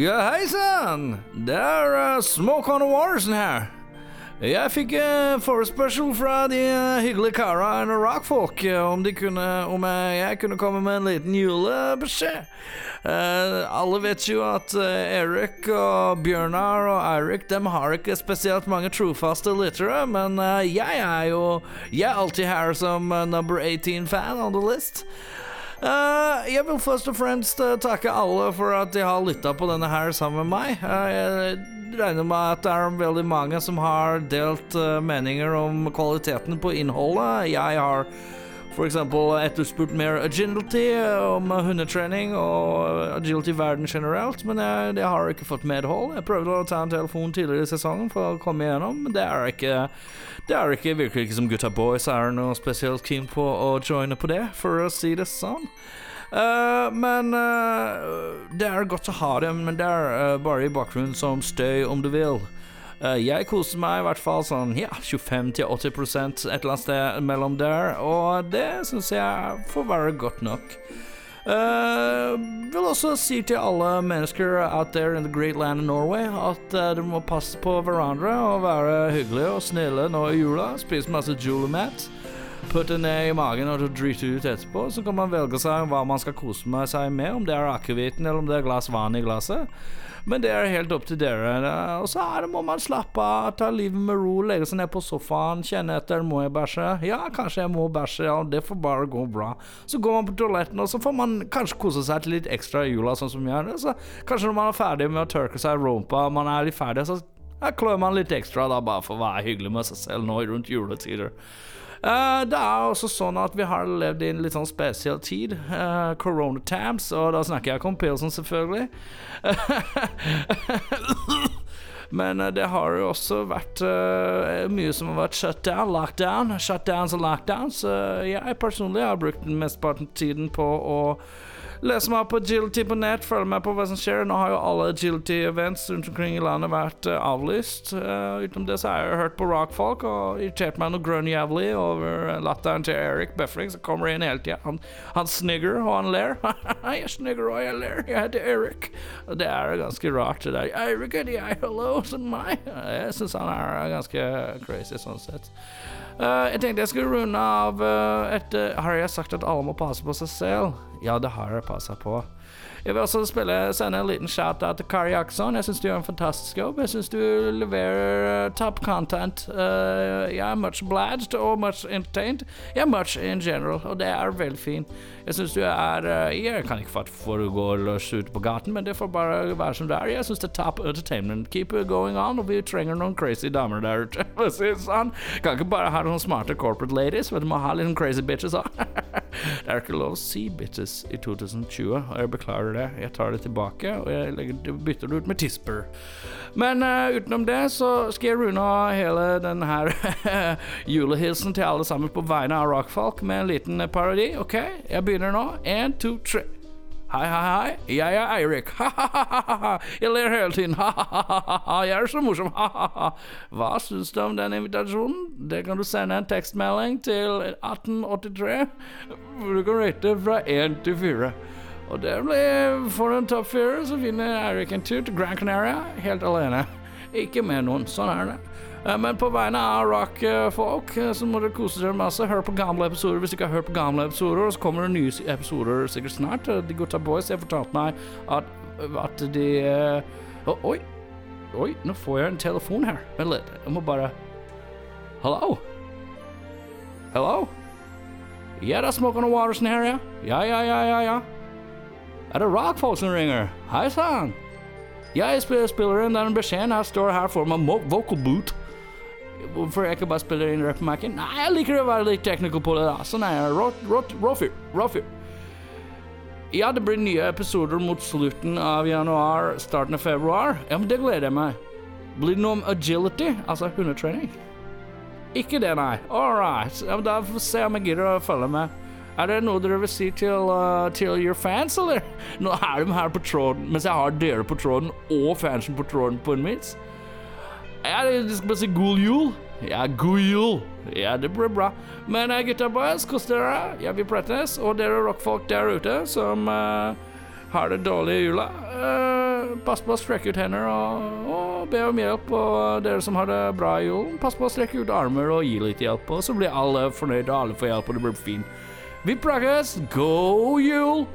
Ja, hei sann! Det er uh, Smoke on the Watersen her. Jeg fikk uh, forespørsel fra de uh, hyggelige kara and Rockfolk uh, om, de kunne, om jeg, jeg kunne komme med en liten julebeskjed. Uh, alle vet jo at uh, Erik og Bjørnar og Eirik Dem har ikke spesielt mange trofaste lyttere, men uh, jeg er jo Jeg er alltid her som uh, number 18-fan on the list. Eh, jeg vil først og fremst eh, takke alle for at de har lytta på denne her sammen med meg. Eh, jeg regner med at det er veldig mange som har delt eh, meninger om kvaliteten på innholdet. Jeg har f.eks. etterspurt mer agility eh, om hundetrening og agility i verden generelt, men jeg, det har ikke fått medhold. Jeg prøvde å ta en telefon tidligere i sesongen for å komme igjennom, men det er ikke det er ikke, virkelig ikke som gutta boys er noe spesielt keen på å joine på det, for å si det sånn. Eh, men uh, det er godt å ha dem, men det er uh, bare i bakgrunnen som støy, om du vil. Jeg koser meg i hvert fall sånn ja, 25-80 et eller annet sted mellom der, og det syns jeg får være godt nok. Uh, vil også si til alle mennesker out there in the great land of Norway at uh, dere må passe på hverandre og være hyggelige og snille nå i jula. Spise masse julemat. Putte ned i magen og drite ut etterpå. Så kan man velge seg hva man skal kose med seg med, om det er akevitten eller om det er glass vann i glasset. Men det er helt opp til dere. Og så er det, må man slappe av, ta livet med ro, legge seg ned på sofaen, kjenne etter. Må jeg bæsje? Ja, kanskje jeg må bæsje. Ja, det får bare gå bra. Så går man på toaletten, og så får man kanskje kose seg til litt ekstra i jula, sånn som jeg gjør. Så kanskje når man er ferdig med å tørke seg i rumpa, man er litt ferdig, så klør man litt ekstra da, bare for å være hyggelig med seg selv nå rundt juletider. Eh, det er også sånn at vi har levd i en litt sånn spesiell tid. Uh, corona times, og da snakker jeg ikke om pilsen, selvfølgelig. Men eh, det har jo også vært uh, mye som har vært shutdown, lockdown, shutdowns og lockdowns. Uh, jeg personlig har brukt mesteparten av tiden på å lese meg på agility på nett, følg med på hva som skjer. Nå har jo alle agility-events rundt omkring i landet vært uh, avlyst. Uh, utenom det så har jeg hørt på rockfolk og irritert meg noe grønn jævlig over eh, latteren til Eric Befring, som kommer inn hele tida. Han, han snigger og han ler. jeg snigger og jeg ler. Jeg heter Eric. Det er ganske rart, det der. Eric heter jeg, hello, som meg. Jeg syns han er ganske crazy sånn sett. Eh, jeg tenkte jeg skulle runde av uh, etter Har jeg sagt at alle må passe på seg selv? Ja, det har jeg passa på. Jeg vil også spille, sende en liten shout-out til Kari Jackson. Jeg syns du gjør en fantastisk jobb. Jeg syns du leverer uh, top content. Uh, jeg er much obliged og much entertained. Jeg er much in general, og det er veldig fint. Jeg syns du er uh, Jeg kan ikke fatte hvorfor du går løs ute på gaten, men det får bare være som det er. Jeg syns det er top entertainment. Keep it going on, og vi trenger noen crazy damer der ute. Sånn. Kan ikke bare ha noen smarte corporate ladies, men du må ha litt crazy bitches òg. det er ikke lov å si bitches i 2020, og jeg beklager det. Jeg tar det tilbake, og jeg legger, bytter det ut med tisper. Men uh, utenom det så skal jeg runde av hele den her julehilsen til alle sammen på vegne av Rockfolk med en liten parodi. OK, jeg begynner nå. Én, to, tre. Hei, hei, hei. Jeg er Eirik. Ha-ha-ha. Jeg ler hele tiden. Ha-ha-ha. Jeg er så morsom. Ha-ha-ha. Hva syns du om den invitasjonen? Det kan du sende en tekstmelding til 1883. Hvor du kan rate fra 1 til 4. Og det blir For en topp fire så vinner Eirik en tur til Grand Canaria helt alene. Ikke med noen. Sånn er det. Eh, Men på vegne av rockfolk eh, så må dere kose dere masse. Hør på gamle episoder hvis dere ikke har hørt på gamle episoder. Og så kommer det nye episoder sikkert snart. Eh, De gutta boys har fortalt meg at, at de eh, å, Oi! Oi, nå får jeg en telefon her. Vent litt. Jeg må bare Hallo? Det er Smoke waters the Watersen her, ja. Ja, ja, ja, ja, ja. Er det rockfolk som ringer? Hei sann. Jeg spiller, den beskjeden. Jeg står her for meg vocal boot. Hvorfor jeg ikke bare spiller inn rap-macken? Nei, jeg liker å være litt technical på det. da Sånn er jeg. Rå- rå- Råfyr. Råfyr. Ja, det blir nye episoder mot slutten av januar, starten av februar. Ja, men det gleder jeg meg. Blir det noe om agility, altså hundetrening? Ikke det, nei. All right. Ja, da får vi se om jeg gidder å følge med. Er det noe dere vil si til, uh, til your fans, eller? Nå er de her på tråden, mens jeg har dere på tråden og fansen på tråden på en. Ja, de de skal bare si god jul. Ja, god jul. Ja, det blir bra. Men uh, gutta boys, hvordan dere? Ja, vi prates. Og dere rockfolk der ute som uh, har det dårlig i jula. Uh, pass på å strekke ut hender og, og be om hjelp. Og dere som har det bra i julen, pass på å strekke ut armer og gi litt hjelp. Og så blir alle fornøyde, og alle får hjelp, og det blir fint. Vi prakkes. God jul!